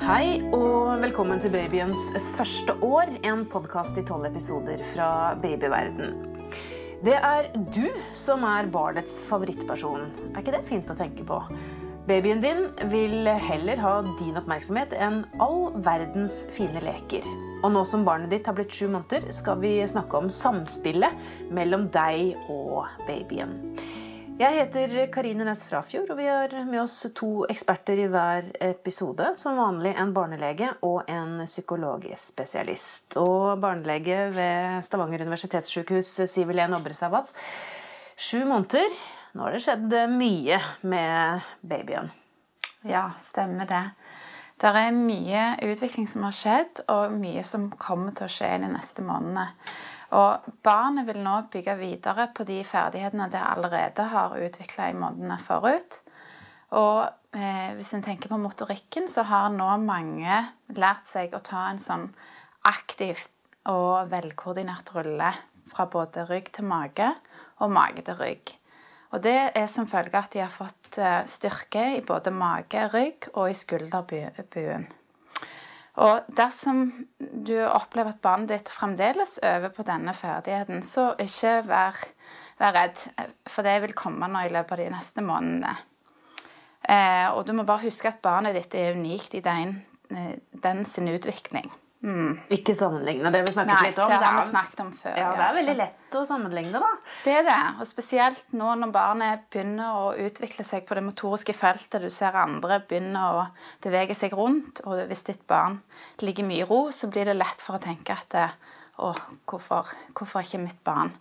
Hei og velkommen til babyens første år, en podkast i tolv episoder fra babyverden. Det er du som er barnets favorittperson. Er ikke det fint å tenke på? Babyen din vil heller ha din oppmerksomhet enn all verdens fine leker. Og nå som barnet ditt har blitt sju måneder, skal vi snakke om samspillet mellom deg og babyen. Jeg heter Karine Næss Frafjord, og vi har med oss to eksperter i hver episode. Som vanlig en barnelege og en psykologspesialist. Og barnelege ved Stavanger universitetssykehus, Siv-Helen Obresavats. Sju måneder. Nå har det skjedd mye med babyen. Ja, stemmer det. Det er mye utvikling som har skjedd, og mye som kommer til å skje de neste månedene. Og barnet vil nå bygge videre på de ferdighetene det allerede har utvikla i månedene forut. Og eh, hvis en tenker på motorikken, så har nå mange lært seg å ta en sånn aktiv og velkoordinert rulle fra både rygg til mage og mage til rygg. Og det er som følge av at de har fått eh, styrke i både mage, rygg og i skulderbuen. Og dersom du opplever at barnet ditt fremdeles øver på denne ferdigheten, så ikke vær, vær redd, for det vil komme nå i løpet av de neste månedene. Eh, og du må bare huske at barnet ditt er unikt i den, eh, den sin utvikling. Mm. Ikke sammenligne, det vi snakket Nei, litt om. det har vi snakket om før. Ja, Det er veldig lett å sammenligne, da. Det er det. Og spesielt nå når barnet begynner å utvikle seg på det motoriske feltet. Du ser andre begynner å bevege seg rundt. Og hvis ditt barn ligger mye i ro, så blir det lett for å tenke at å, hvorfor, hvorfor ikke mitt barn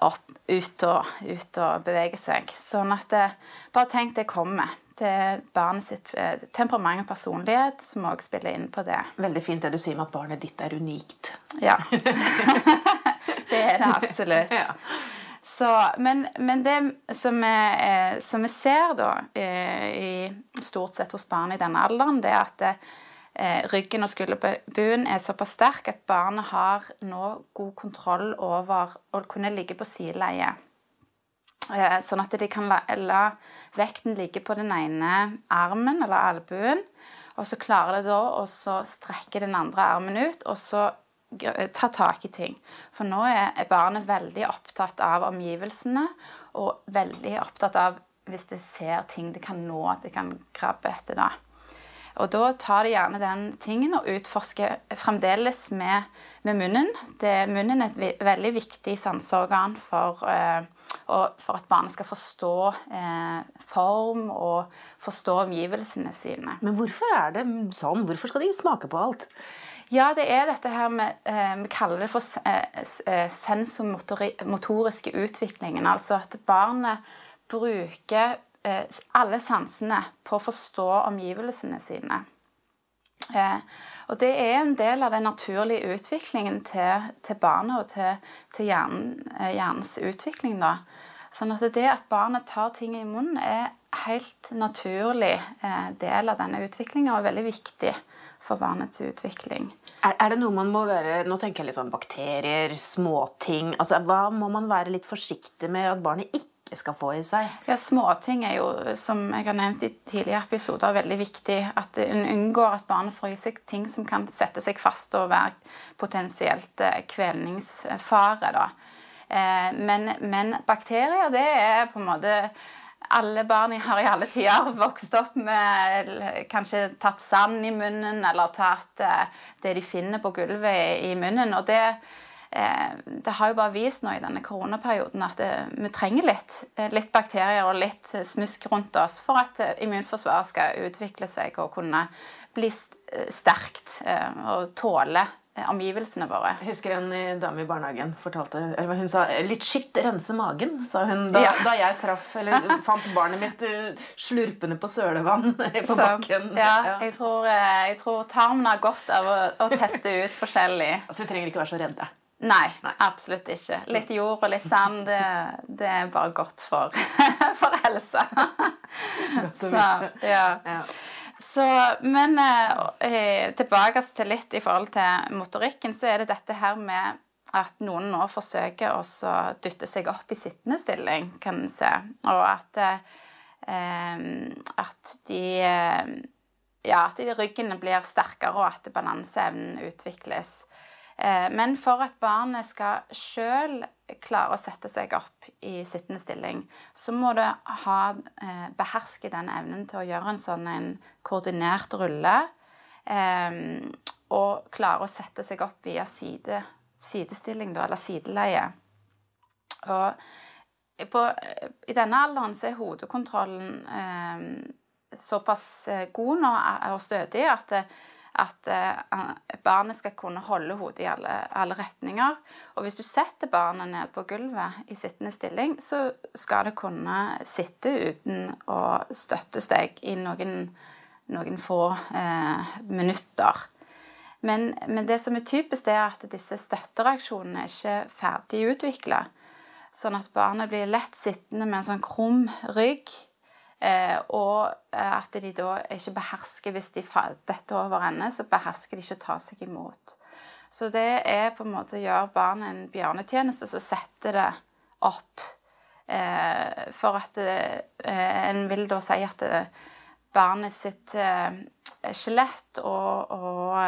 opp, ut og, ut og bevege seg? Sånn at bare tenk det kommer er barnet sitt eh, temperament og personlighet som også spiller inn på det. Veldig fint det du sier med at barnet ditt er unikt. Ja. det er det absolutt. Ja. Så, men, men, det som vi, eh, som vi, ser da eh, i stort sett hos barn i denne alderen, det er at ryggen og skulderbuen er såpass sterk at barnet har nå god kontroll over å kunne ligge på sideleie. Eh, sånn at de kan la, la, vekten ligge på den ene armen eller albuen. Og så klarer de da å strekke den andre armen ut og så eh, ta tak i ting. For nå er barnet veldig opptatt av omgivelsene og veldig opptatt av hvis det ser ting det kan nå, at det kan krabbe etter. da. Og da tar de gjerne den tingen og utforsker fremdeles med, med munnen. Det, munnen er et veldig viktig sanseorgan for, eh, for, at barnet skal forstå eh, form og forstå omgivelsene sine. Men hvorfor er det sånn? Hvorfor skal de smake på alt? Ja, det er dette her med eh, Vi kaller det for sensomotoriske utviklingen. Altså at barnet bruker alle sansene på å forstå omgivelsene sine. Eh, og det er en del av den naturlige utviklingen til, til barnet og til, til hjernen, eh, hjernens utvikling. da. Sånn at det at barnet tar ting i munnen, er helt naturlig del av denne utviklingen og er veldig viktig for barnets utvikling. Er, er, det noe man må være Nå tenker jeg litt sånn bakterier, småting. Altså, hva må man være litt forsiktig med at barnet ikke ikke skal få i seg? Ja, Småting er jo, som jeg har nevnt i tidligere episoder, veldig viktig. At en unngår at barnet får i seg ting som kan sette seg fast og være potensielt eh, kvelningsfare. da. Eh, men, men bakterier, det er på en måte alle barn har i alle tider vokst opp med kanskje tatt sand i munnen eller tatt eh, det de finner på gulvet i munnen. og det det har jo bare vist nå i denne koronaperioden at det, eh, vi trenger litt, eh, litt, bakterier og litt smusk rundt oss for at immunforsvaret skal utvikle seg og kunne bli sterkt og tåle omgivelsene våre. Jeg husker en dame i barnehagen fortalte eller hun sa 'litt skitt rense magen', sa hun da, ja. da jeg traff, eller fant barnet mitt slurpende på sølevann på Så, bakken. Ja, ja. Jeg, tror, jeg tror tarmen har godt av å, å teste ut forskjellig. Altså, Vi trenger ikke være så redde. Nei, Nei, absolutt ikke. Litt jord og litt sand, det, det er bare godt for, for helsa. Godt å vite. Ja. ja. Så, men eh, tilbake til litt i forhold til motorikken, så er det dette her med at noen nå forsøker å dytte seg opp i sittende stilling, kan en se. Og at, eh, at de eh, ja, at ryggen blir sterkere, og at balanseevnen utvikles. Eh, men for at barnet skal sjøl klare å sette seg opp i sittende stilling, så må det ha, eh, beherske den evnen til å gjøre en sånn en koordinert rulle. Eh, og klare å sette seg opp via side, sidestilling, da, eller sideleie. Og på, i denne alderen så er hodekontrollen såpass god nå og stødig at at uh, barnet skal kunne holde hodet i alle, alle, retninger. Og hvis du setter barnet ned på gulvet i sittende stilling, så skal det kunne sitte uten å støttes deg i noen, noen få uh, minutter. Men, men, det som er typisk, er at disse støttereaksjonene er ikke ferdig utvikla. Sånn at barnet blir lett sittende med en sånn krum rygg Eh, og eh, at de da ikke behersker Hvis de detter over ende, så behersker de ikke å ta seg imot. Så det er på en måte å gjøre barnet en bjørnetjeneste, så setter det opp. Eh, for at en vil da si at barnet sitt skjelett og, og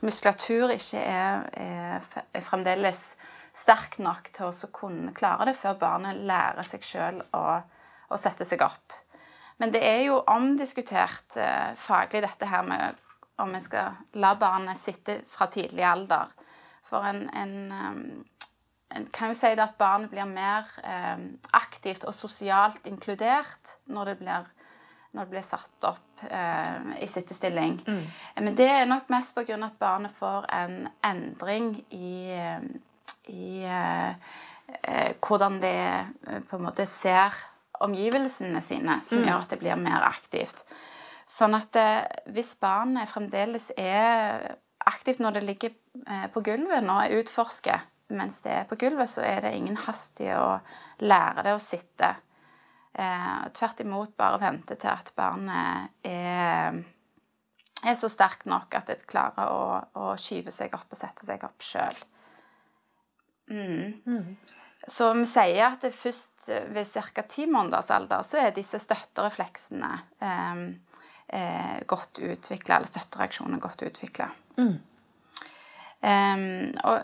muskulatur ikke er, er, er, fremdeles sterk nok til å kunne klare det før barnet lærer seg sjøl å å sette seg opp. Men det er jo omdiskutert eh, faglig dette her med om vi skal la barnet sitte fra tidlig alder. For en, en, um, en kan jo si det at barnet blir mer eh, aktivt og sosialt inkludert når det blir, når det blir satt opp eh, i sittestilling. Mm. Men det er nok mest pga. at barnet får en endring i, eh, i eh, eh, hvordan det på en måte ser omgivelsene sine som mm. gjør at det blir mer aktivt. Sånn at eh, hvis barnet fremdeles er aktivt når det ligger eh, på gulvet og utforsker mens det er på gulvet, så er det ingen hast i å lære det å sitte. Eh, tvert imot bare vente til at barnet er, er så sterkt nok at det klarer å, å, skyve seg opp og sette seg opp sjøl. Mm. Mm. Så vi sier at det først ved ca. ti måneders alder så er disse støtterefleksene eh, eh, godt utvikla, eller støttereaksjonene godt utvikla. Mm. Um,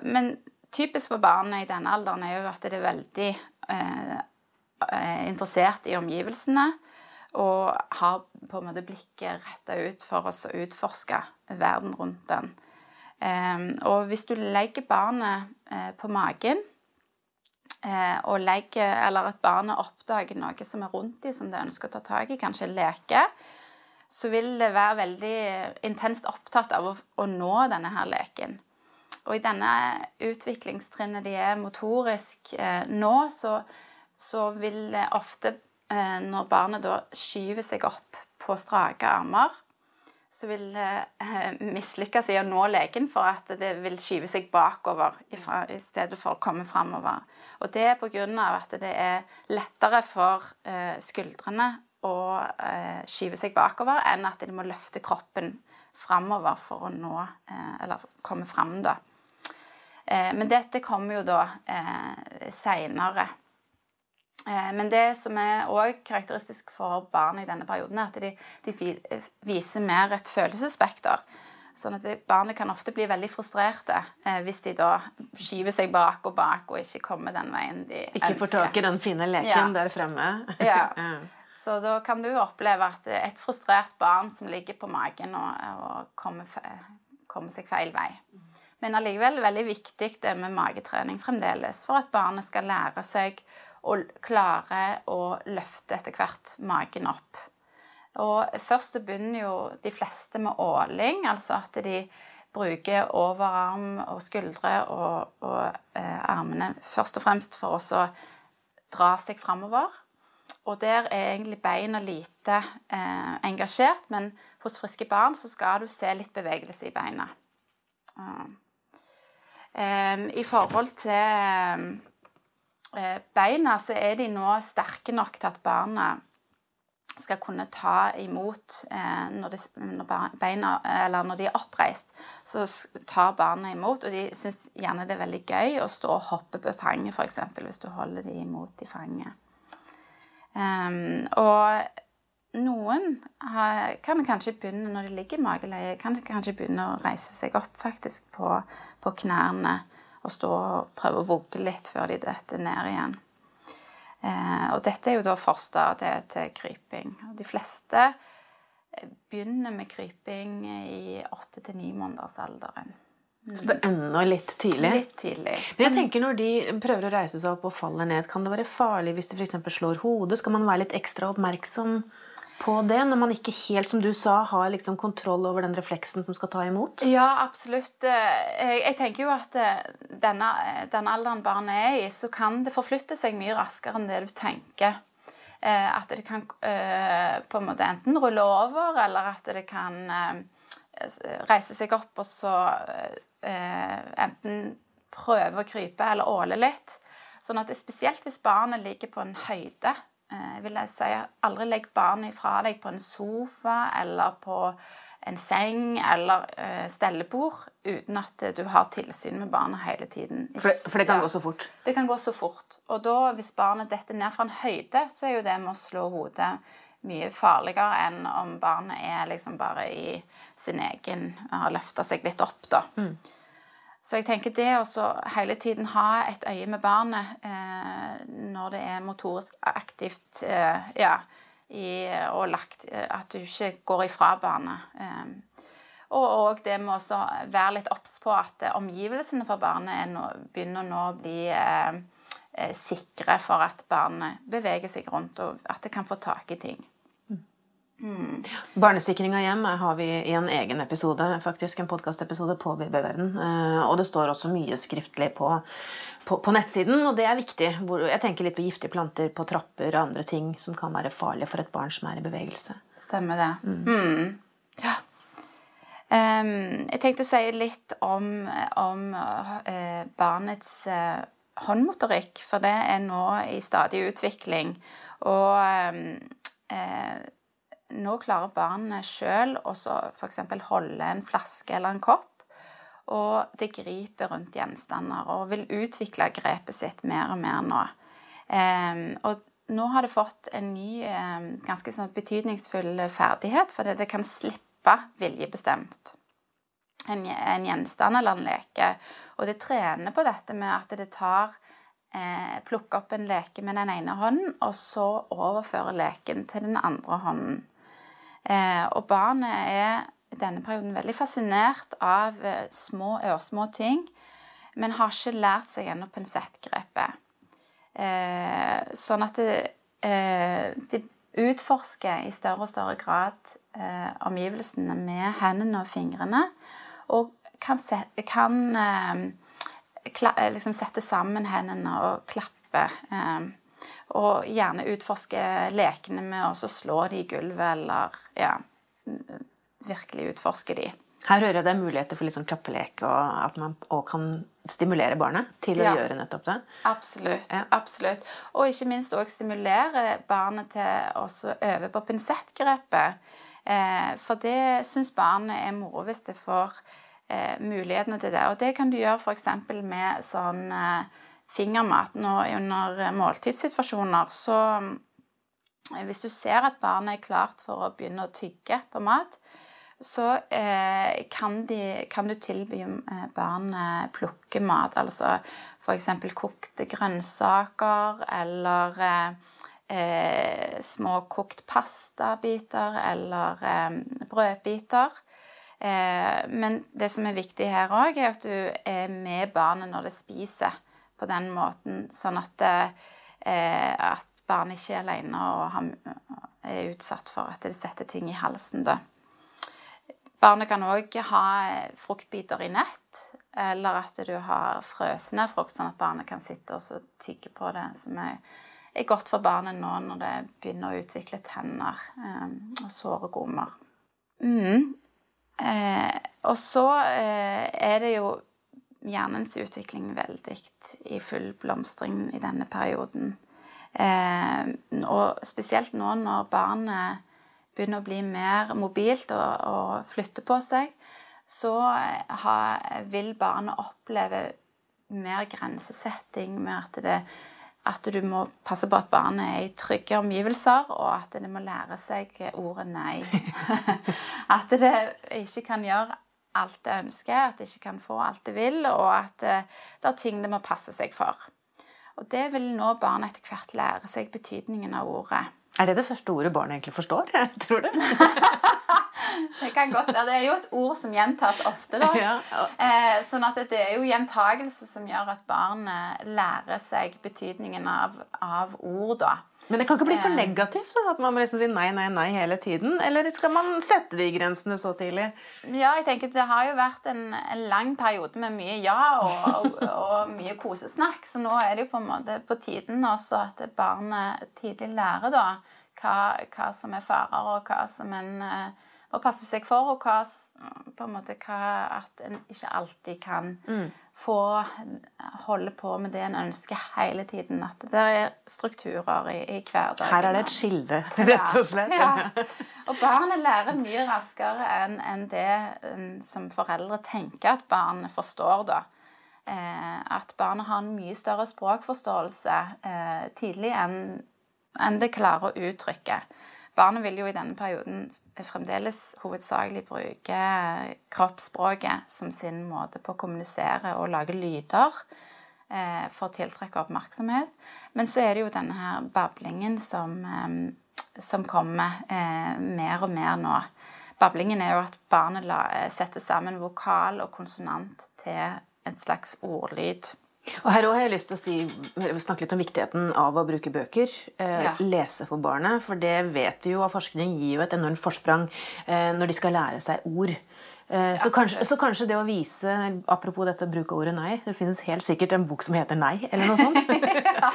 men typisk for barnet i denne alderen er jo at det er veldig eh, eh, interessert i omgivelsene og har på en måte blikket retta ut for oss å utforske verden rundt den. Um, og hvis du legger barnet eh, på magen Eh, og legger, eller at barnet oppdager noe som er rundt dem, som det ønsker å ta tak i, kanskje leke, så vil det være veldig intenst opptatt av å, å nå denne her leken. Og i denne utviklingstrinnet de er motorisk eh, nå, så, så, vil det ofte, eh, når barnet da skyver seg opp på strake armer, så vil det eh, mislykkes i å nå leken for at det vil skyve seg bakover i, i stedet for å komme framover. Og det er pga. at det er lettere for eh, skuldrene å eh, skyve seg bakover enn at de må løfte kroppen framover for å nå eh, Eller komme fram, da. Eh, men dette kommer jo da eh, seinere. Eh, men det som er òg karakteristisk for barn i denne perioden, er at de, de viser mer et følelsesspekter. Sånn at barnet kan ofte bli veldig frustrerte eh, hvis de da skyver seg bak og bak og ikke kommer den veien de ikke ønsker. Ikke får tak i den fine leken ja. der fremme. ja. Så da kan du oppleve at et frustrert barn som ligger på magen og, og kommer, kommer, seg feil vei. Men allikevel veldig viktig det med magetrening fremdeles for at barnet skal lære seg å klare å løfte etter hvert magen opp. Og først så begynner jo de fleste med åling, altså at de bruker overarm og skuldre og, og eh, armene først og fremst for å dra seg framover. Og der er egentlig beina lite eh, engasjert, men hos friske barn så skal du se litt bevegelse i beina. Uh. Um, I forhold til eh, beina så er de nå sterke nok til at barna skal kunne ta imot eh, når, de, når, beina, eller når de er oppreist, så tar barna imot. Og de syns gjerne det er veldig gøy å stå og hoppe på fanget, f.eks. hvis du holder dem imot i fanget. Um, og noen har, kan kanskje begynne når de ligger i mageleie, kan kanskje begynne å reise seg opp faktisk på, på knærne og stå og prøve å vugge litt før de detter ned igjen. Eh, og dette er jo da forstadiet til kryping. De fleste eh, begynner med kryping i åtte til ni månedersalderen. Så det er ennå litt tidlig? Litt tidlig. Men jeg tenker når de prøver å reise seg opp og faller ned, kan det være farlig hvis de f.eks. slår hodet? Skal man være litt ekstra oppmerksom på det, når man ikke helt, som du sa, har liksom kontroll over den refleksen som skal ta imot? Ja, absolutt. Eh, jeg tenker jo at eh, denne, den alderen barnet er i, så kan det forflytte seg mye raskere enn det du tenker. Eh, at det kan på en måte enten rulle over, eller at det kan reise seg opp og så enten prøve å krype eller åle litt. Sånn at det, Spesielt hvis barnet ligger på en høyde Eh, vil jeg si aldri legg barnet fra deg på en sofa eller på en seng eller eh, stellebord uten at du har tilsyn med barnet hele tiden. For det, for det kan ja. gå så fort? Det kan gå så fort. Og da, hvis barnet detter ned fra en høyde, så er jo det med å slå hodet mye farligere enn om barnet er liksom bare i sin egen Har løfta seg litt opp, da. Mm. Så jeg tenker det å hele tiden ha et øye med barnet eh, når det er motorisk aktivt eh, ja, i, og lagt eh, At du ikke går ifra barnet. Eh, og òg det med å være litt obs på at omgivelsene for barnet no, begynner nå å bli eh, eh, sikre for at barnet beveger seg rundt, og at det kan få tak i ting. Mm. Barnesikring av hjem har vi i en egen episode, faktisk en podkastepisode på BB-verden. Eh, og det står også mye skriftlig på, på, på, nettsiden, og det er viktig. Jeg tenker litt på giftige planter, på trapper og andre ting som kan være farlige for et barn som er i bevegelse. Stemmer det. Mm. Mm. Ja. Um, jeg tenkte å si litt om, om uh, barnets uh, håndmotorikk, for det er nå i stadig utvikling. Og um, uh, nå klarer barnet sjøl å f.eks. holde en flaske eller en kopp, og det griper rundt gjenstander og vil utvikle grepet sitt mer og mer nå. Um, og nå har det fått en ny, um, ganske sånn betydningsfull ferdighet, fordi det kan slippe viljebestemt. En, en gjenstand eller en leke. Og det trener på dette med at det tar eh, Plukker opp en leke med den ene hånden, og så overfører leken til den andre hånden. Eh, og barnet er i denne perioden veldig fascinert av eh, små, ørsmå ting, men har ikke lært seg ennå pinsettgrepet. Eh, sånn at det, de utforsker i større og større grad omgivelsene med hendene og fingrene, og kan, set, kan liksom sette sammen hendene og klappe. Og gjerne utforske lekene med å slå de i gulvet, eller ja, virkelig utforske de. Her hører jeg det er muligheter for litt sånn klappelek, og at man òg kan stimulere barnet til å ja. gjøre nettopp det. Absolutt. Ja. absolutt. Og ikke minst òg stimulere barnet til å øve på pinsettgrepet. Eh, for det syns barnet er moro hvis det får eh, mulighetene til det. Og det kan du gjøre f.eks. med sånn eh, fingermat nå under måltidssituasjoner, så eh, hvis du ser at barnet er klart for å begynne å tygge på mat, så eh, kan, de, kan, du tilby barnet barnet plukkemat. Altså f.eks. kokte grønnsaker eller eh, småkokt pastabiter eller eh, brødbiter. Eh, men det som er viktig her òg, er at du er med barnet når det spiser på den måten, sånn at, eh, at barnet ikke er alene og er utsatt for at det setter ting i halsen. da. Barnet kan òg ha fruktbiter i nett, eller at du har frøsende frukt, sånn at barnet kan sitte og tygge på det, som er, er, godt for barnet nå når det begynner å utvikle tenner eh, og såre gommer. Mm. Eh, og så eh, er det jo hjernens utvikling veldig i full blomstring i denne perioden. Eh, og spesielt nå når barnet begynner å bli mer mobilt og, og flytte på seg, så ha, vil barnet oppleve mer grensesetting med at det at du må passe på at barnet er i trygge omgivelser, og at det må lære seg ordet nei. at det ikke kan gjøre alt det ønsker, at det ikke kan få alt det vil, og at eh, det er ting det må passe seg for. Og det vil nå barnet etter hvert lære seg betydningen av ordet. Er det det første ordet barnet egentlig forstår? Tror du? det kan godt være. Det er jo et ord som gjentas ofte. da. Ja, ja. Eh, sånn at det er jo gjentagelse som gjør at barnet lærer seg betydningen av, av ord. da. Men det kan ikke bli for eh. negativt? sånn at man må liksom si nei, nei, nei hele tiden? Eller skal man sette de grensene så tidlig? Ja, jeg tenker Det har jo vært en, en lang periode med mye ja og, og, og, mye kosesnakk. Så nå er det jo på en måte på tiden også at barnet tidlig lærer da hva, hva som er farer, og hva som en uh, å passe seg for, og hva, på en måte, hva, at en ikke alltid kan mm. få holde på med det en ønsker hele tiden. At det er strukturer i, i hverdagen. Her er det et skille, rett og slett. Ja. ja. Og barnet lærer mye raskere enn en det som foreldre tenker at barnet forstår, da. Eh, at barnet har en mye større språkforståelse eh, tidlig enn en det klarer å uttrykke. Barnet vil jo i denne perioden fremdeles hovedsakelig bruker kroppsspråket som sin måte på å kommunisere og lage lyder eh, for å tiltrekke oppmerksomhet. Men så er det jo denne her bablingen som, eh, som kommer eh, mer og mer nå. Bablingen er jo at barnet eh, setter sammen vokal og konsonant til en slags ordlyd. Og her også har jeg lyst til å si, snakke litt om viktigheten av å bruke bøker. Eh, ja. Lese for barnet. For det vet vi jo av forskning gir jo et enormt forsprang eh, når de skal lære seg ord. Eh, så kanskje, så kanskje, det å vise Apropos dette å bruke ordet nei. Det finnes helt sikkert en bok som heter Nei, eller noe sånt. ja.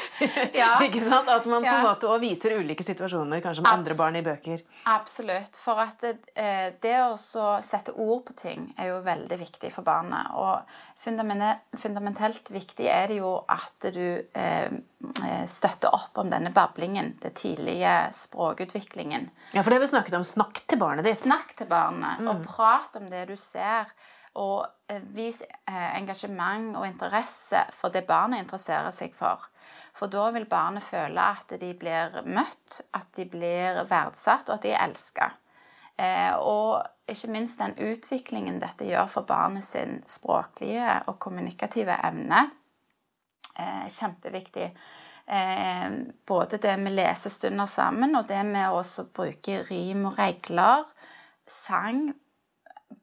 Ja. Ikke sant? At man på en måte også viser ulike situasjoner, kanskje med Abs andre barn i bøker. Absolutt. For at det, eh, det å sette ord på ting er jo veldig viktig for barnet. Og fundamentelt viktig er det jo at du Eh, støtte opp om denne bablingen, det tidlige språkutviklingen. Ja, for det har vi snakket om. Snakk til barnet ditt. Snakk til barnet, mm. og prat om det du ser. Og eh, vis eh, engasjement og interesse for det barnet interesserer seg for. For da vil barnet føle at de blir møtt, at de blir verdsatt, og at de er elska. Og ikke minst den utviklingen dette gjør for barnet sin språklige og kommunikative evne eh, kjempeviktig. Eh, både det med lesestunder sammen, og det med å bruke rim og regler. Sang.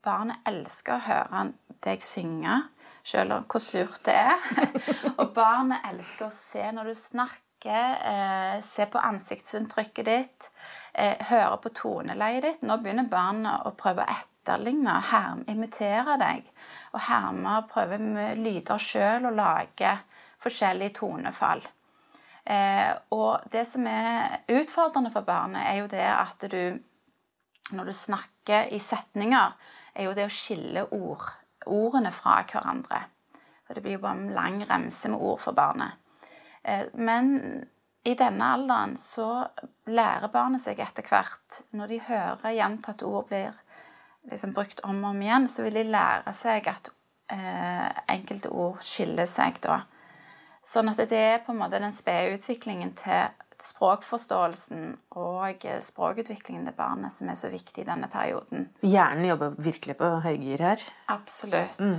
Barnet elsker å høre deg synge, selv om hvor surt det er. og barnet elsker å se når du snakker, eh, se på ansiktsinntrykket ditt, eh, høre på toneleiet ditt. Nå begynner barnet å prøve å etterligne, herme, imitere deg. Og herme og prøve med lyder sjøl og lage forskjellige tonefall. Eh, og det som er utfordrende for barnet, er jo det at du Når du snakker i setninger, er jo det å skille ord, ordene fra hverandre. For det blir jo bare en lang remse med ord for barnet. Eh, men i denne alderen så lærer barnet seg etter hvert Når de hører gjentatte ord blir liksom brukt om og om igjen, så vil de lære seg at eh, enkelte ord skiller seg da. Sånn at det er på en måte den spede utviklingen til språkforståelsen og språkutviklingen til barnet som er så viktig i denne perioden. Hjernen jobber virkelig på høygir her? Absolutt. Mm.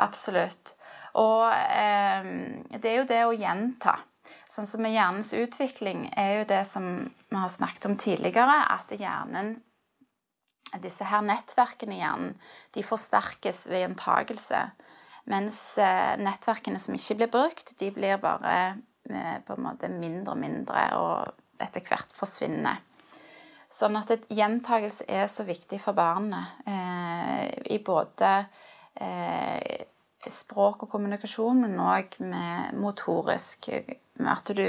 Absolutt. Og eh, det er jo det å gjenta. Sånn som med hjernens utvikling er jo det som vi har snakket om tidligere, at hjernen Disse her nettverkene i hjernen de forsterkes ved gjentagelse. Mens eh, nettverkene som ikke blir brukt, de blir bare eh, på en måte mindre og mindre og etter hvert forsvinner. Sånn at et gjentagelse er så viktig for barnet eh, i både språk og kommunikasjon, men òg motorisk. Med at du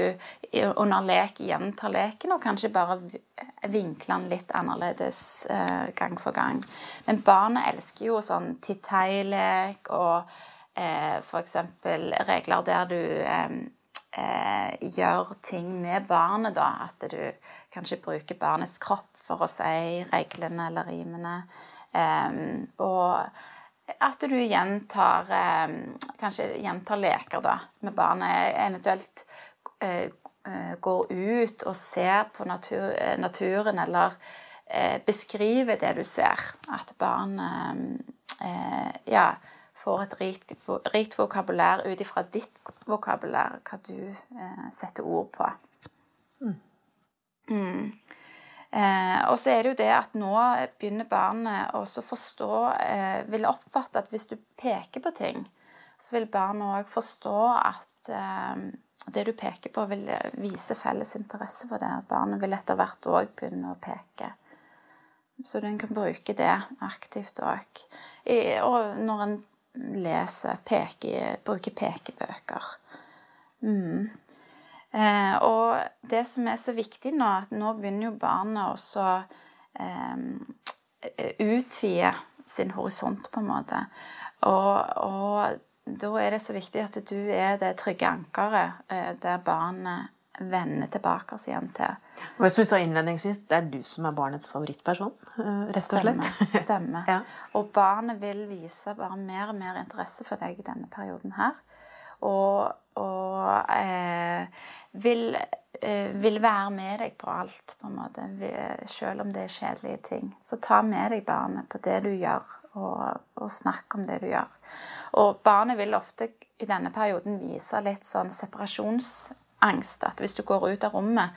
under lek gjentar leken, og kanskje bare vinkler den litt annerledes eh, gang for gang. Men barna elsker jo sånn titt-hei-lek og eh, f.eks. regler der du eh, eh, gjør ting med barnet, da. At du kanskje bruker barnets kropp for å si reglene eller rimene. Og at du gjentar Kanskje gjentar leker da, med barnet. Eventuelt eh, går ut og ser på natur, eh, naturen, eller eh, beskriver det du ser. At barn eh, ja, får et rikt, rikt vokabulær ut ifra ditt vokabulær, hva du eh, setter ord på. Mm. Mm. Eh, og så er det jo det at nå begynner barnet å forstå eh, Vil oppfatte at hvis du peker på ting, så vil barnet òg forstå at eh, det du peker på, vil vise felles interesse for det. Barnet vil etter hvert òg begynne å peke. Så en kan bruke det aktivt òg. Og når en leser, peker, bruker pekebøker. Mm. Eh, og det som er så viktig nå, at nå begynner jo barnet også eh, utvide sin horisont, på en måte. Og, og, da er det så viktig at du er det trygge ankeret eh, der barnet vender tilbake oss igjen til. Og som vi sa innledningsvis, det er du som er barnets favorittperson, eh, rett og slett. Stemmer. Stemme. ja. Og barnet vil vise bare mer og mer interesse for deg i denne perioden her. Og, og eh, vil, eh, vil, være med deg på alt, på en måte. Selv om det er kjedelige ting. Så ta med deg barnet på det du gjør, og, og snakk om det du gjør. Og barnet vil ofte i denne perioden vise litt sånn separasjonsangst. At hvis du går ut av rommet,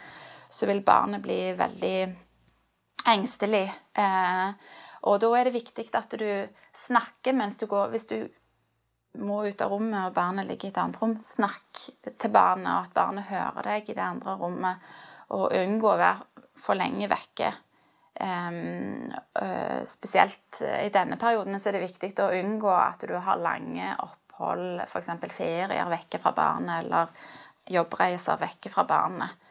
så vil barnet bli veldig engstelig. Eh, og da er det viktig at du snakker mens du går Hvis du må ut av rommet, og barnet ligger i et annet rom, snakk til barnet, og at barnet hører deg i det andre rommet, og unngå å være for lenge vekke. Spesielt i denne perioden så er det viktig å unngå at du har lange opphold, f.eks. ferier vekke fra barnet, eller jobbreiser vekke fra barnet.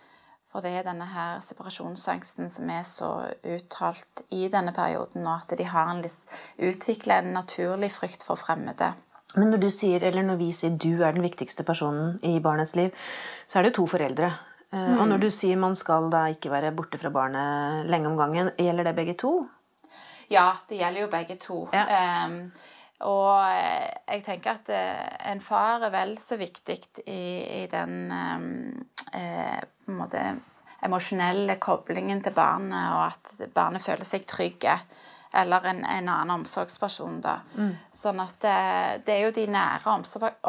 For det er denne her separasjonsangsten som er så uttalt i denne perioden, og at de har en utvikler en naturlig frykt for fremmede. Men når du sier, eller når vi sier du er den viktigste personen i barnets liv, så er det jo to foreldre. Mm. Og når du sier man skal da ikke være borte fra barnet lenge om gangen, gjelder det begge to? Ja, det gjelder jo begge to. Ja. Um, og eh, jeg tenker at uh, en far er vel så viktig i, i den um, uh, på en måte emosjonelle koblingen til barnet, og at barnet føler seg trygge eller en, en annen omsorgsperson. da. Mm. Sånn at det, det, er jo de nære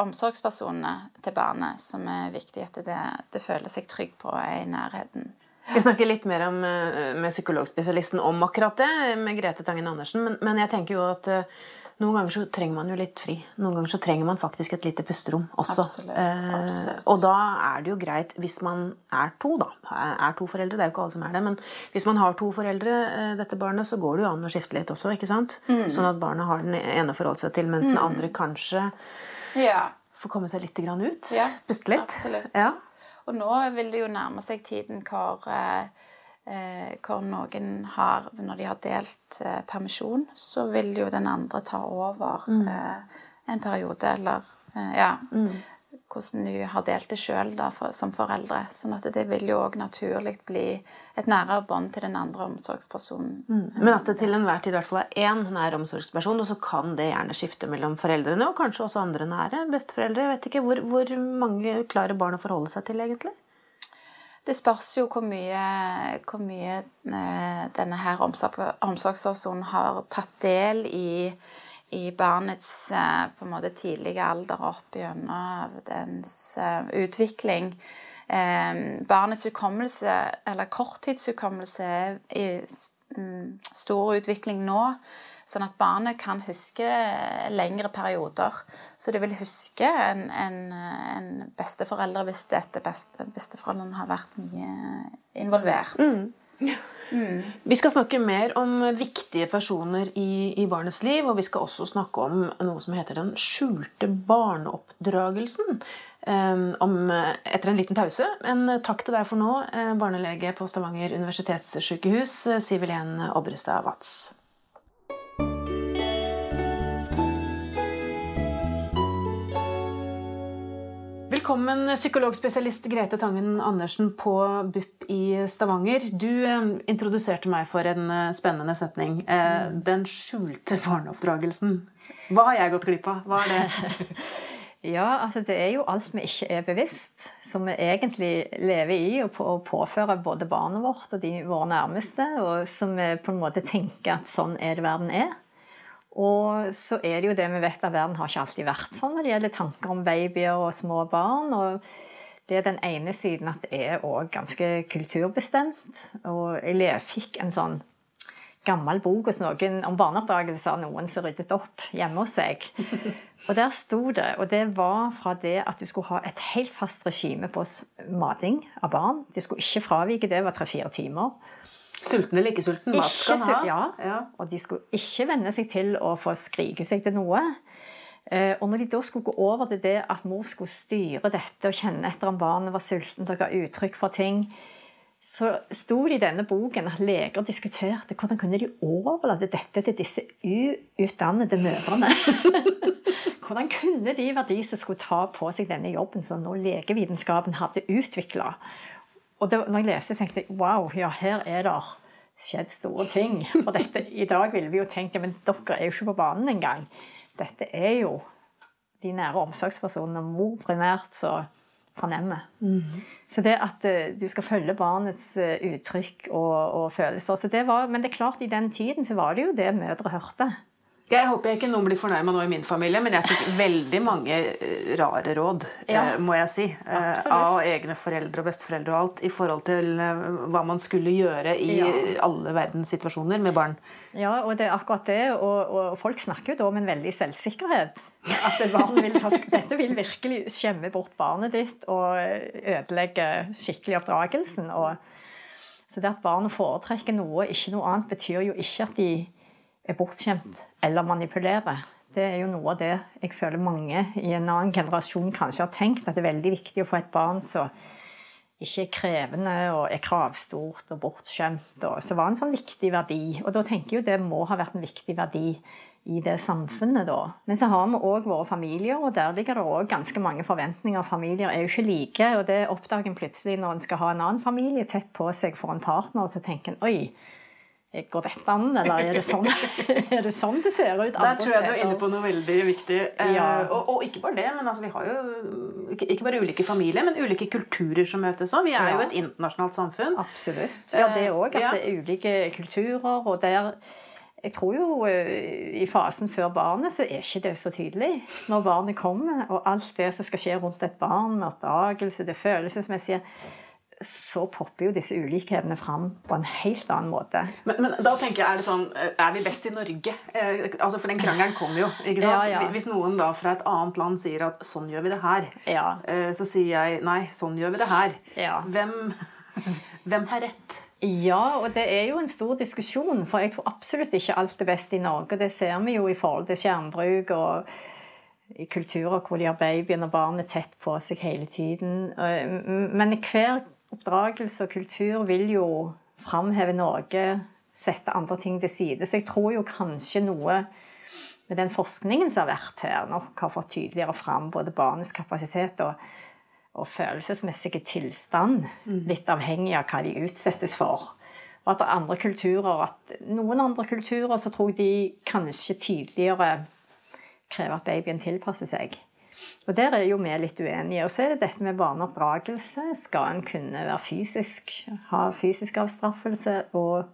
omsorgspersonene til barnet som er viktig at det, det føler seg trygg på er i nærheten. Vi snakker litt mer om, eh, med psykologspesialisten om akkurat det, med Grete Tangen Andersen, men, men jeg tenker jo at uh, noen ganger så trenger man jo litt fri. Noen ganger så trenger man faktisk et lite pusterom også. Absolutt, eh, og da er det jo greit hvis man er to, da. Er to foreldre. Det er jo ikke alle som er det. Men hvis man har to foreldre, eh, dette barnet, så går det jo an å skifte litt også. ikke sant? Mm. Sånn at barnet har den ene å forholde seg til, mens mm. den andre kanskje ja. får komme seg litt grann ut. Ja, puste litt. Absolutt. Ja. Og nå vil det jo nærme seg tiden hvor eh, hvor noen har Når de har delt eh, permisjon, så vil jo den andre ta over mm. eh, en periode, eller eh, Ja. Mm. Hvordan du har delt det sjøl for, som foreldre. Sånn at det vil jo òg naturlig bli et nærere bånd til den andre omsorgspersonen. Mm. Men at det til enhver tid i hvert fall er én nær omsorgsperson, og så kan det gjerne skifte mellom foreldrene, og kanskje også andre nære besteforeldre. Jeg vet ikke, hvor, hvor mange klarer barn å forholde seg til, egentlig? Det spørs jo hvor mye, hvor mye eh, denne her omsorgspersonen har tatt del i, i barnets eh, måte tidlige alder opp gjennom dens eh, utvikling. Barnets hukommelse, eller korttidshukommelse, er i mm, stor utvikling nå. Sånn at barnet kan huske lengre perioder. Så det vil huske en, en, en besteforelder hvis dette beste, besteforeldrene har vært mye involvert. Mm. Mm. Vi skal snakke mer om viktige personer i, i, barnets liv. Og vi skal også snakke om noe som heter den skjulte barneoppdragelsen. Um, om, etter en liten pause. Men takk til deg for nå, eh, barnelege på Stavanger universitetssykehus, Sivilén Obrestad Watz. Velkommen, psykologspesialist Grete Tangen Andersen på BUP i Stavanger. Du eh, introduserte meg for en eh, spennende setning. Eh, den skjulte barneoppdragelsen. Hva har jeg gått glipp av? Hva er det? Ja, altså det er jo alt vi ikke er bevisst, som vi egentlig lever i og, på, og påfører både barnet vårt og de våre nærmeste, og som vi på en måte tenker at sånn er det verden er. Og så er det jo det vi vet at verden har ikke alltid vært sånn når det gjelder tanker om babyer og små barn. og det er den ene siden at det er òg ganske kulturbestemt. Og jeg fikk en sånn gammel bok hos noen om barneoppdragelse av noen som ryddet opp hjemme hos seg. Og der sto det, og det var fra det at du skulle ha et helt fast regime på mating av barn. De skulle ikke fravike det, var tre-fire timer. Sulten eller ikke sulten? Mat skal ha. Ja, ja, og de skulle ikke venne seg til å få skrike seg til noe. Eh, og når de da skulle gå over til det at mor skulle styre dette og kjenne etter om barnet var sultent og ga uttrykk for ting, så sto det i denne boken at leger diskuterte hvordan kunne de overlate dette til disse uutdannede mødrene. hvordan kunne de være de som skulle ta på seg denne jobben som nå legevitenskapen hadde utvikla? Og det, når jeg leste, tenkte jeg wow, ja, her er det skjedd store ting. For dette, I dag ville vi jo tenkt men dere er jo ikke på banen engang. Dette er jo de nære omsorgspersonene, mor primært, så fornemmer. Mm. Så det at uh, du skal følge barnets uh, uttrykk og, og følelser så det var, Men det er klart, i den tiden så var det jo det mødre hørte. Jeg håper jeg ikke noen blir fornærma nå i min familie, men jeg fikk veldig mange eh, rare råd, ja. må jeg si. Absolutt. Av egne foreldre og besteforeldre og alt i forhold til hva man skulle gjøre i ja. alle verdens situasjoner med barn. Ja, og det er akkurat det. Og, og folk snakker jo da om en veldig selvsikkerhet. At vil ta, dette vil virkelig skjemme bort barnet ditt og ødelegge skikkelig oppdragelsen. Og, så det at barnet foretrekker noe, ikke noe annet, betyr jo ikke at de er bortskjemt eller manipulere. Det er jo noe av det jeg føler mange i en annen generasjon kanskje har tenkt. At det er veldig viktig å få et barn som ikke er krevende og er kravstort og bortskjemt. Og så var en sånn viktig verdi. Og da tenker jeg jo det må ha vært en viktig verdi i det samfunnet, da. Men så har vi òg våre familier, og der ligger det òg ganske mange forventninger. Familier er jo ikke like, og det oppdager en plutselig når en skal ha en annen familie tett på seg for en partner, og så tenker en oi, Går dette an, eller er det sånn, er det sånn det ser ut? Der tror jeg du er inne på noe veldig viktig. Eh, ja. Og, og, ikke bare det, men altså, vi har jo ikke, bare ulike familier, men ulike kulturer som møtes òg. Vi er ja. jo et internasjonalt samfunn. Absolutt. Ja, det òg. At ja. det er ulike kulturer. Og der Jeg tror jo eh, i fasen før barnet så er ikke det så tydelig. Når barnet kommer, og alt det som skal skje rundt et barn, med oppdagelse, det følelsesmessige så popper jo disse ulikhetene fram på en helt annen måte. Men, men, da tenker jeg, er det sånn eh, Er vi best i Norge? Eh, altså For den krangelen kommer jo. ikke sant? Ja, ja. Hvis noen da fra et annet land sier at 'sånn gjør vi det her', ja. eh, så sier jeg 'nei, sånn gjør vi det her'. Hvem, hvem har rett? Ja, og det er jo en stor diskusjon. For jeg tror absolutt ikke alt er best i Norge. Det ser vi jo i forhold til skjermbruk og i kulturer hvor de har babyen og barnet tett på seg hele tiden. Men hver oppdragelse og kultur vil jo framheve Norge, sette andre ting til side. Så jeg tror jo kanskje noe med den forskningen som har vært her, nok har fått tydeligere fram både barnets kapasitet og, og følelsesmessige tilstand. Mm. Litt avhengig av hva de utsettes for. Og at det er andre kulturer at Noen andre kulturer så tror jeg de kanskje tidligere krever at babyen tilpasser seg. Og Der er jo vi litt uenige. Og så er det dette med barneoppdragelse. Skal en kunne være fysisk, ha fysisk avstraffelse? Og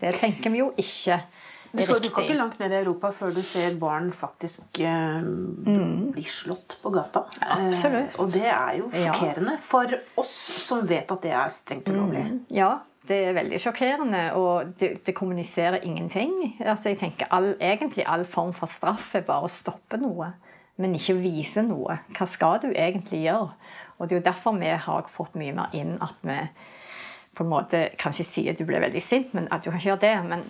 det tenker vi jo ikke. Du, skal, du ikke langt ned i Europa før du ser barn faktisk eh, mm. bli slått på gata. Absolutt. Eh, og det er jo sjokkerende ja. for oss som vet at det er strengt ulovlig. Mm. Ja, det er veldig sjokkerende, og det, det kommuniserer ingenting. Altså, jeg tenker all, Egentlig all form for straff er bare å stoppe noe men ikke vise noe. Hva skal du egentlig gjøre? Og Det er jo derfor vi har fått mye mer inn at vi på en måte kanskje sier at du blir veldig sint, men at du kan ikke gjøre det. Men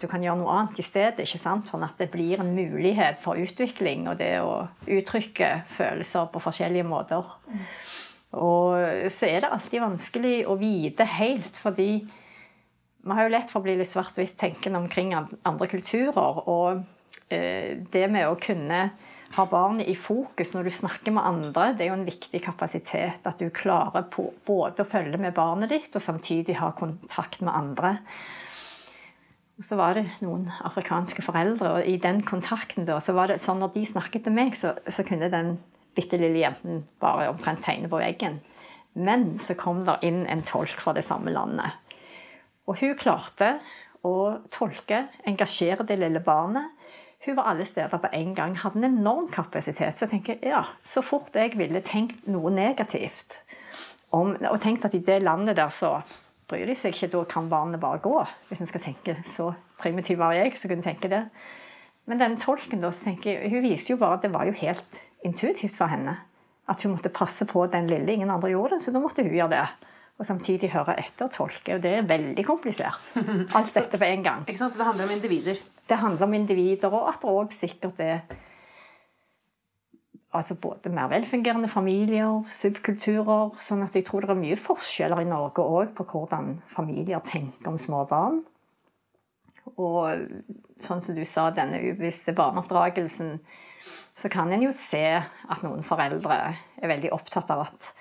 du kan gjøre noe annet i stedet. ikke sant? Sånn at det blir en mulighet for utvikling og det å uttrykke følelser på forskjellige måter. Og så er det alltid vanskelig å vite helt, fordi vi har jo lett for å bli litt svart-hvitt tenkende omkring andre kulturer. Og eh, det med å kunne har barnet i fokus når du snakker med andre, det er jo en viktig kapasitet. At du klarer på, både å følge med barnet ditt og samtidig ha kontakt med andre. Og så var det noen afrikanske foreldre, og i den kontakten da, så var det sånn når de snakket til meg, så, så kunne den bitte lille jenten bare omtrent tegne på veggen. Men så kom det inn en tolk fra det samme landet. Og hun klarte å tolke, engasjere det lille barnet. Hun var alle steder på en gang, hadde en enorm kapasitet. Så jeg tenker, ja, så fort jeg ville tenkt noe negativt om, og tenkt at i det landet der så bryr de seg ikke, da kan barnet bare gå. Hvis en skal tenke så primitiv var jeg, så kunne tenke det. Men den tolken da, så tenker jeg, hun viste jo bare at det var jo helt intuitivt for henne. At hun måtte passe på den lille. Ingen andre gjorde det, så da måtte hun gjøre det. Og samtidig høre etter og tolke. Og det er veldig komplisert. Alt dette på en gang. Så det handler om individer? Det handler om individer, og at det òg sikkert er altså både mer velfungerende familier, subkulturer. sånn at jeg tror det er mye forskjeller i Norge òg på hvordan familier tenker om små barn. Og sånn som du sa, denne ubevisste barneoppdragelsen, så kan en jo se at noen foreldre er veldig opptatt av at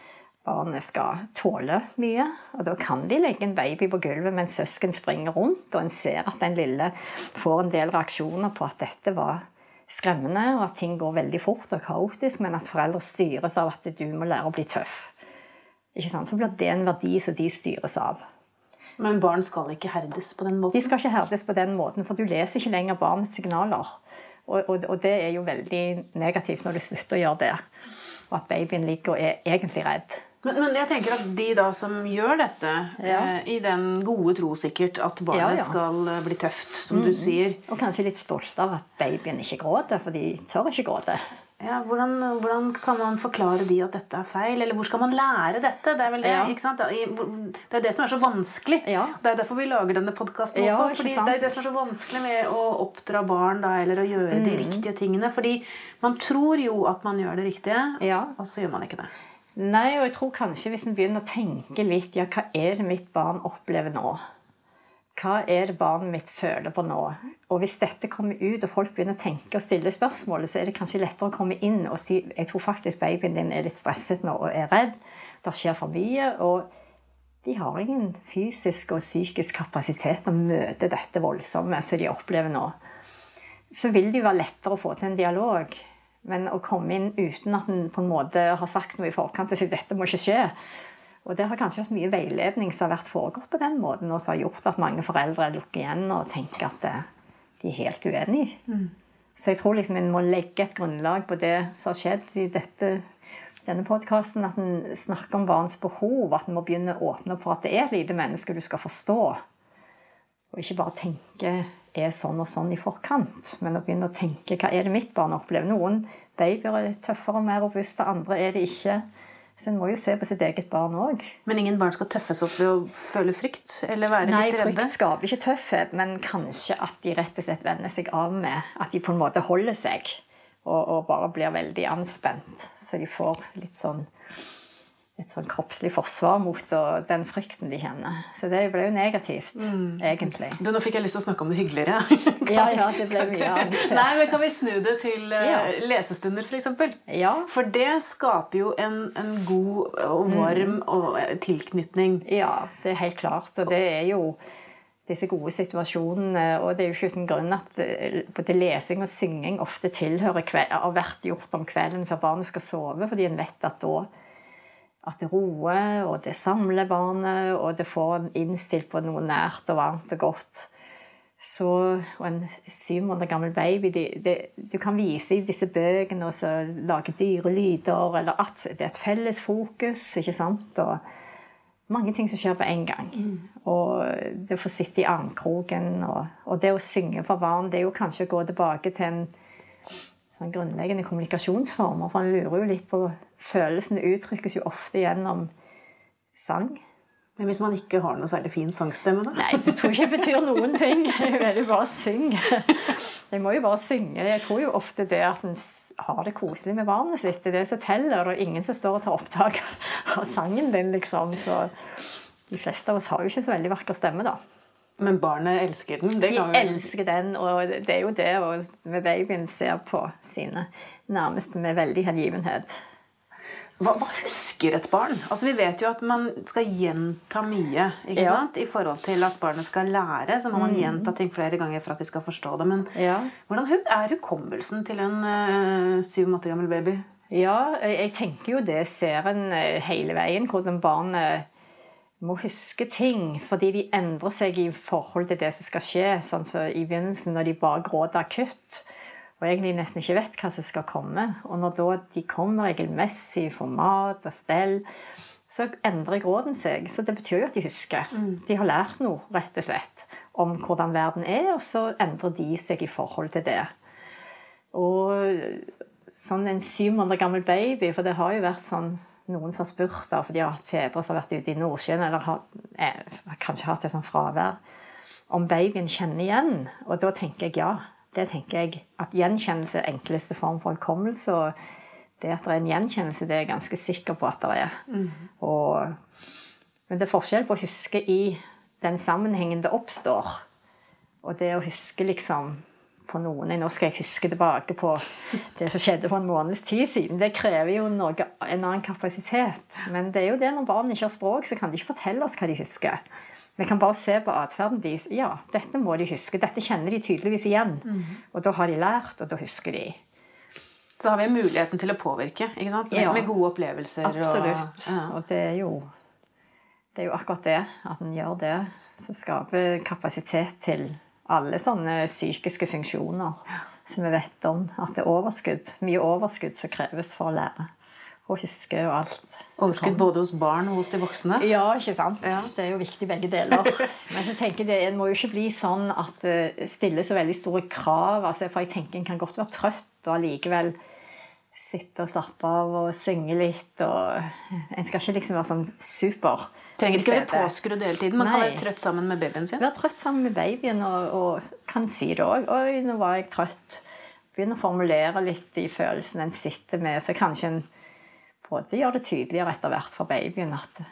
barnet skal tåle mye. Og da kan de legge en baby på gulvet mens søsken springer rundt, og en ser at den lille får en del reaksjoner på at dette var skremmende, og at ting går veldig fort og kaotisk, men at foreldre styres av at du må lære å bli tøff. Ikke sant? Så blir det en verdi som de styres av. Men barn skal ikke herdes på den måten? De skal ikke herdes på den måten, for du leser ikke lenger barnets signaler. Og, og, og det er jo veldig negativt når du slutter å gjøre det. Og at babyen ligger og er egentlig redd. Men, men, jeg tenker at de da som gjør dette, ja. eh, i den gode tro sikkert, at barnet ja, ja. skal eh, bli tøft, som mm du sier Og kanskje litt stolt av at babyen ikke gråter, for de tør ikke gråte. Ja, hvordan, hvordan, kan man forklare de at dette er feil? Eller hvor skal man lære dette? Det er vel det? Det er det som er så vanskelig. Ja. Det er derfor vi lager denne podkasten også. Fordi Det er det som er så vanskelig med å oppdra barn da, eller å gjøre mm. de riktige tingene. Fordi man tror jo at man gjør det riktige, og så gjør man ikke det. Nei, og jeg tror kanskje hvis en begynner å tenke litt ja, hva er det mitt barn opplever nå? Hva er det barnet mitt føler på nå? Og hvis dette kommer ut, og folk begynner å tenke og stille spørsmålet, så er det kanskje lettere å komme inn og si jeg tror faktisk babyen din er litt stresset nå og er redd. Det skjer for mye. og de har ingen fysisk og psykisk kapasitet til å møte dette voldsomme som de opplever nå. Så vil det jo være lettere å få til en dialog. Men å komme inn uten at en på en måte har sagt noe i forkant og sagt dette må ikke skje. Og det har kanskje vært mye veiledning som har vært foregått på den måten, og som har gjort at mange foreldre lukker igjen og tenker at eh, de er helt uenige. Mm. Så jeg tror liksom en må legge et grunnlag på det som har skjedd i dette, denne podkasten. At en snakker om barns behov. At en må begynne å åpne opp for at det er et lite menneske du skal forstå. Og ikke bare tenke er sånn og sånn i forkant, men å begynne å tenke hva er det mitt barn opplever. Noen babyer er tøffere og mer robuste, andre er det ikke. Så en må jo se på sitt eget barn òg. Men ingen barn skal tøffes opp ved å føle frykt? eller være Nei, litt redde? Nei, frykt skaper ikke tøffhet, men kanskje at de rett og slett venner seg av med at de på en måte holder seg. Og, og bare blir veldig anspent. Så de får litt sånn et sånn kroppslig forsvar mot den frykten de kjenner. Så det ble jo negativt, mm. egentlig. Du, Nå fikk jeg lyst til å snakke om det hyggeligere. ja, ja, det ble mye annet. Nei, men Kan vi snu det til uh, ja. lesestunder, f.eks.? Ja. For det skaper jo en, en god og varm mm. og, uh, tilknytning. Ja, det er helt klart. Og det er jo disse gode situasjonene. Og det er jo ikke uten grunn at uh, både lesing og synging ofte tilhører har vært gjort om kvelden før barnet skal sove, fordi en vet at da at det roer, og det samler barnet, og det får en innstilt på noe nært og varmt og godt. Så, og en syv måneder gammel baby det, det, Du kan vise i disse bøkene og lage dyre lyder, eller at det er et felles fokus. ikke sant? Og mange ting som skjer på en gang. Mm. Og det å få sitte i armkroken, og, og, det å synge for barn, det er jo kanskje å gå tilbake til en sånn grunnleggende kommunikasjonsformer. For en lurer jo litt på Følelsene uttrykkes jo ofte gjennom sang. Men hvis man ikke har noe særlig fin sangstemme, da? Nei, det tror jeg ikke betyr noen ting. Jeg vil jo bare synge. Jeg må jo bare synge. Jeg tror jo ofte det at en har det koselig med barnet sitt, det er det som teller. Og ingen som står og tar opptak av sangen din, liksom. Så de fleste av oss har jo ikke så veldig vakker stemme, da. Men barnet elsker den? de elsker den, og det er jo det og med babyen ser på sine nærmeste med veldig hengivenhet. Hva, hva, husker et barn? Altså Vi vet jo at man skal gjenta mye ikke ja. sant? i forhold til at barnet skal lære. Så må man mm. gjenta ting flere ganger for at de skal forstå det. Men ja. hvordan er hukommelsen til en uh, syv måneder gammel baby? Ja, jeg tenker jo det ser en uh, hele veien. Hvordan barnet må huske ting. Fordi de endrer seg i forhold til det som skal skje. Sånn som i begynnelsen, når de bare gråter akutt og egentlig nesten ikke vet hva som skal komme. Og når da de kommer regelmessig, får mat og stell, så endrer gråten seg. Så det betyr jo at de husker. Mm. De har lært noe, rett og slett, om hvordan verden er, og så endrer de seg i forhold til det. Og sånn en syv måneder gammel baby, for det har jo vært sånn noen som har spurt, da, for de har hatt fedre som har vært ute i Nordsjøen, eller har, eh, kanskje hatt et sånt fravær, om babyen kjenner igjen. Og da tenker jeg ja det tenker jeg at gjenkjennelse er enkleste form for hukommelse. Og det at det er en gjenkjennelse, det er jeg ganske sikker på at det er. Mm. Og, men det er forskjell på å huske i den sammenhengen det oppstår, og det å huske liksom på noen Nå skal jeg huske tilbake på det som skjedde for en måneds tid siden. Det krever jo noe, en annen kapasitet. Men det er jo det når barn ikke har språk, så kan de ikke fortelle oss hva de husker. Vi kan bare se på atferden deres. Ja, dette må de huske. Dette kjenner de tydeligvis igjen. Mm. Og da har de lært, og da husker de. Så har vi muligheten til å påvirke ikke sant? Med, ja, med gode opplevelser. Absolutt. Og, ja. og det, er jo, det er jo akkurat det. At en gjør det. Som skaper kapasitet til alle sånne psykiske funksjoner som vi vet om. At det er overskudd. Mye overskudd som kreves for å lære og huske og alt. Overskudd både hos barn og hos de voksne? Ja, ikke sant. Ja. Det er jo viktig begge deler. Men så tenker jeg, det må jo ikke bli sånn at det stiller så veldig store krav. Altså, for jeg tenker en kan godt være trøtt og allikevel sitte og slappe av og synge litt. og En skal ikke liksom være sånn super. Trenger ikke være påskrudd hele tiden. Man Nei. kan være trøtt sammen med babyen sin. Være trøtt sammen med babyen og, og kan si det òg. 'Oi, nå var jeg trøtt.' Begynne å formulere litt de følelsene en sitter med. Så kanskje en både gjør det tydeligere etter hvert for babyen at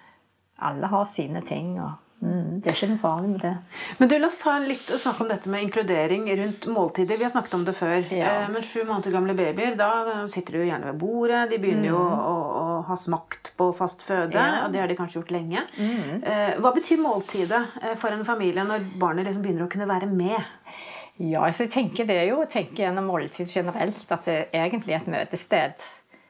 alle har sine ting. og mm, Det er ikke noe farlig med det. Men du, La oss ta litt og snakke om dette med inkludering rundt måltider. Vi har snakket om det før. Ja. Eh, men sju måneder gamle babyer da sitter de jo gjerne ved bordet. De begynner mm. jo å, å, ha smakt på fast føde. Ja. og Det har de kanskje gjort lenge. Mm. Eh, hva betyr måltidet eh, for en familie når barnet liksom begynner å kunne være med? Ja, altså jeg tenker Det er jo å tenke gjennom måltid generelt at det egentlig er et møtested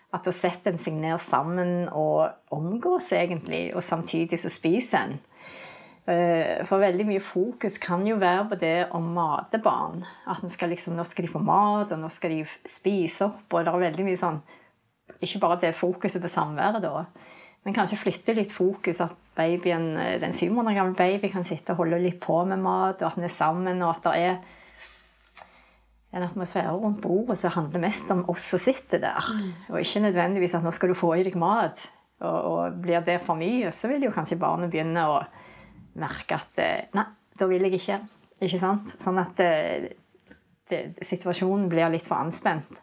at da setter en seg ned sammen og omgås, egentlig, og samtidig så spiser en. Eh, for veldig mye fokus kan jo være på det å mate barn. At skal liksom, nå skal de få mat, og nå skal de spise opp. Og det er veldig mye sånn Ikke bare det fokuset på samværet, da. Men kanskje flytte litt fokus. At babyen, den syv måneder gamle baby kan sitte og holde litt på med mat, og at den er sammen, og at det er en atmosfære rundt bordet som handler mest om oss som sitter der. Mm. Og ikke nødvendigvis at nå skal du få i deg mat. Og, og blir det for mye, så vil jo kanskje barnet begynne å merke at eh, Nei, da vil jeg ikke. Ikke sant? Sånn at det, eh, det, situasjonen blir litt for anspent.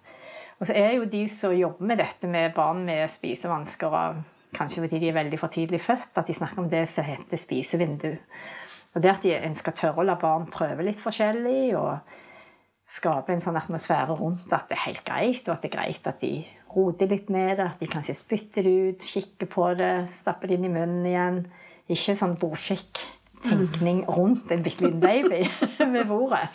Og så er jo de som jobber med dette med barn med spisevansker, kanskje fordi de er veldig for tidlig født, at de snakker om det som heter spisevindu. Og det at de, en skal tørre å la barn prøve litt forskjellig. og skape en sånn atmosfære rundt at det er helt greit, og at det er greit at de roter litt med det. At de kanskje spytter det ut, kikker på det, stapper det inn i munnen igjen. Ikke sånn bordskikk-tenkning rundt en bitte liten baby ved bordet.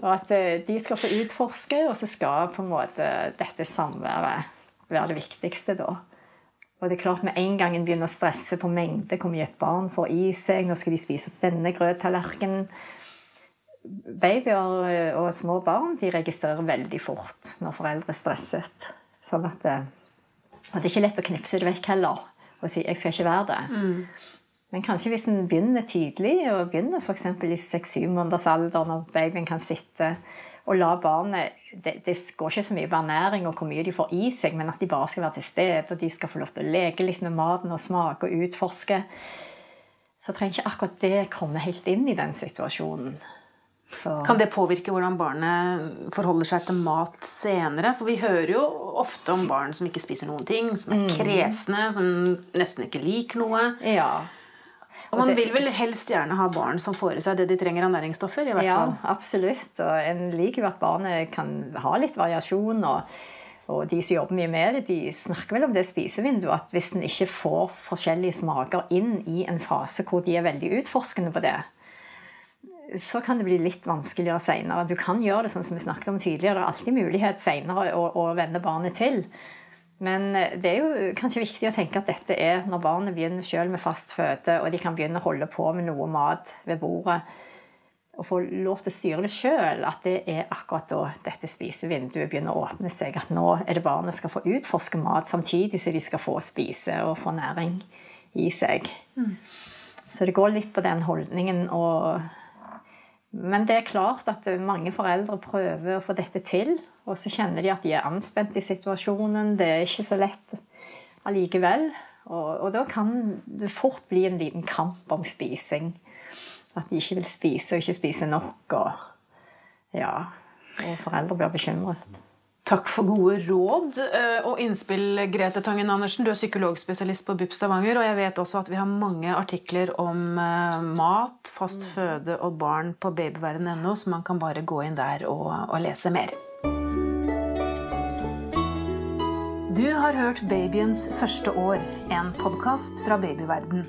Og at eh, de skal få utforske, og så skal på en måte dette samværet være det viktigste da. Og det er klart Med en gang en begynner å stresse på mengde, hvor mye et barn får i seg Nå skal de spise denne grøttallerkenen babyer eh, og små barn de registrerer veldig fort når foreldre er stresset. Sånn at det, at det er ikke lett å knipse det vekk heller og si 'jeg skal ikke være det'. Mm. Men kanskje hvis en begynner tidlig, og begynner f.eks. i seks-syv måneders alder, når babyen kan sitte og la barnet det, det, går ikke så mye på ernæring og hvor mye de får i seg, men at de bare skal være til stede, og de skal få lov til å leke litt med maten og smake og utforske. Så trenger ikke akkurat det komme helt inn i den situasjonen. Så. Kan det påvirke hvordan barnet forholder seg til mat senere? For vi hører jo ofte om barn som ikke spiser noen ting, som er mm. kresne, som nesten ikke liker noe. Ja. Og man vil vel helst gjerne ha barn som får i seg det de trenger av næringsstoffer? i hvert fall. Ja, absolutt. Og en liker jo at barnet kan ha litt variasjon. og og de som jobber mye med det, de snakker vel om det spisevinduet at hvis en ikke får forskjellige smaker inn i en fase hvor de er veldig utforskende på det, så kan det bli litt vanskeligere seinere. Du kan gjøre det sånn som vi snakket om tidligere. Det er alltid mulighet seinere å, å vende barnet til. Men eh, det er jo kanskje viktig å tenke at dette er når barnet begynner selv med fast føde, og de kan begynne å holde på med noe mat ved bordet, og få lov til å styre det sjøl, at det er akkurat da dette spisevinduet begynner å åpne seg. At nå er det barnet skal få utforske mat samtidig som de skal få spise og få næring i seg. Mm. Så det går litt på den holdningen og Men det er klart at mange foreldre prøver å få dette til. Og så kjenner de at de er anspent i situasjonen. Det er ikke så lett allikevel. Og, og, da kan det fort bli en liten kamp om spising. At de ikke vil spise og ikke spise nok. Og, ja, og foreldre blir bekymret. Takk for gode råd eh, og innspill, Grete Tangen Andersen. Du er psykologspesialist på BUP Stavanger, og jeg vet også at vi har mange artikler om eh, mat, fast føde og barn på babyverden.no, så man kan bare gå inn der og, og lese mer. Du har hørt Babyens første år, en podkast fra babyverden.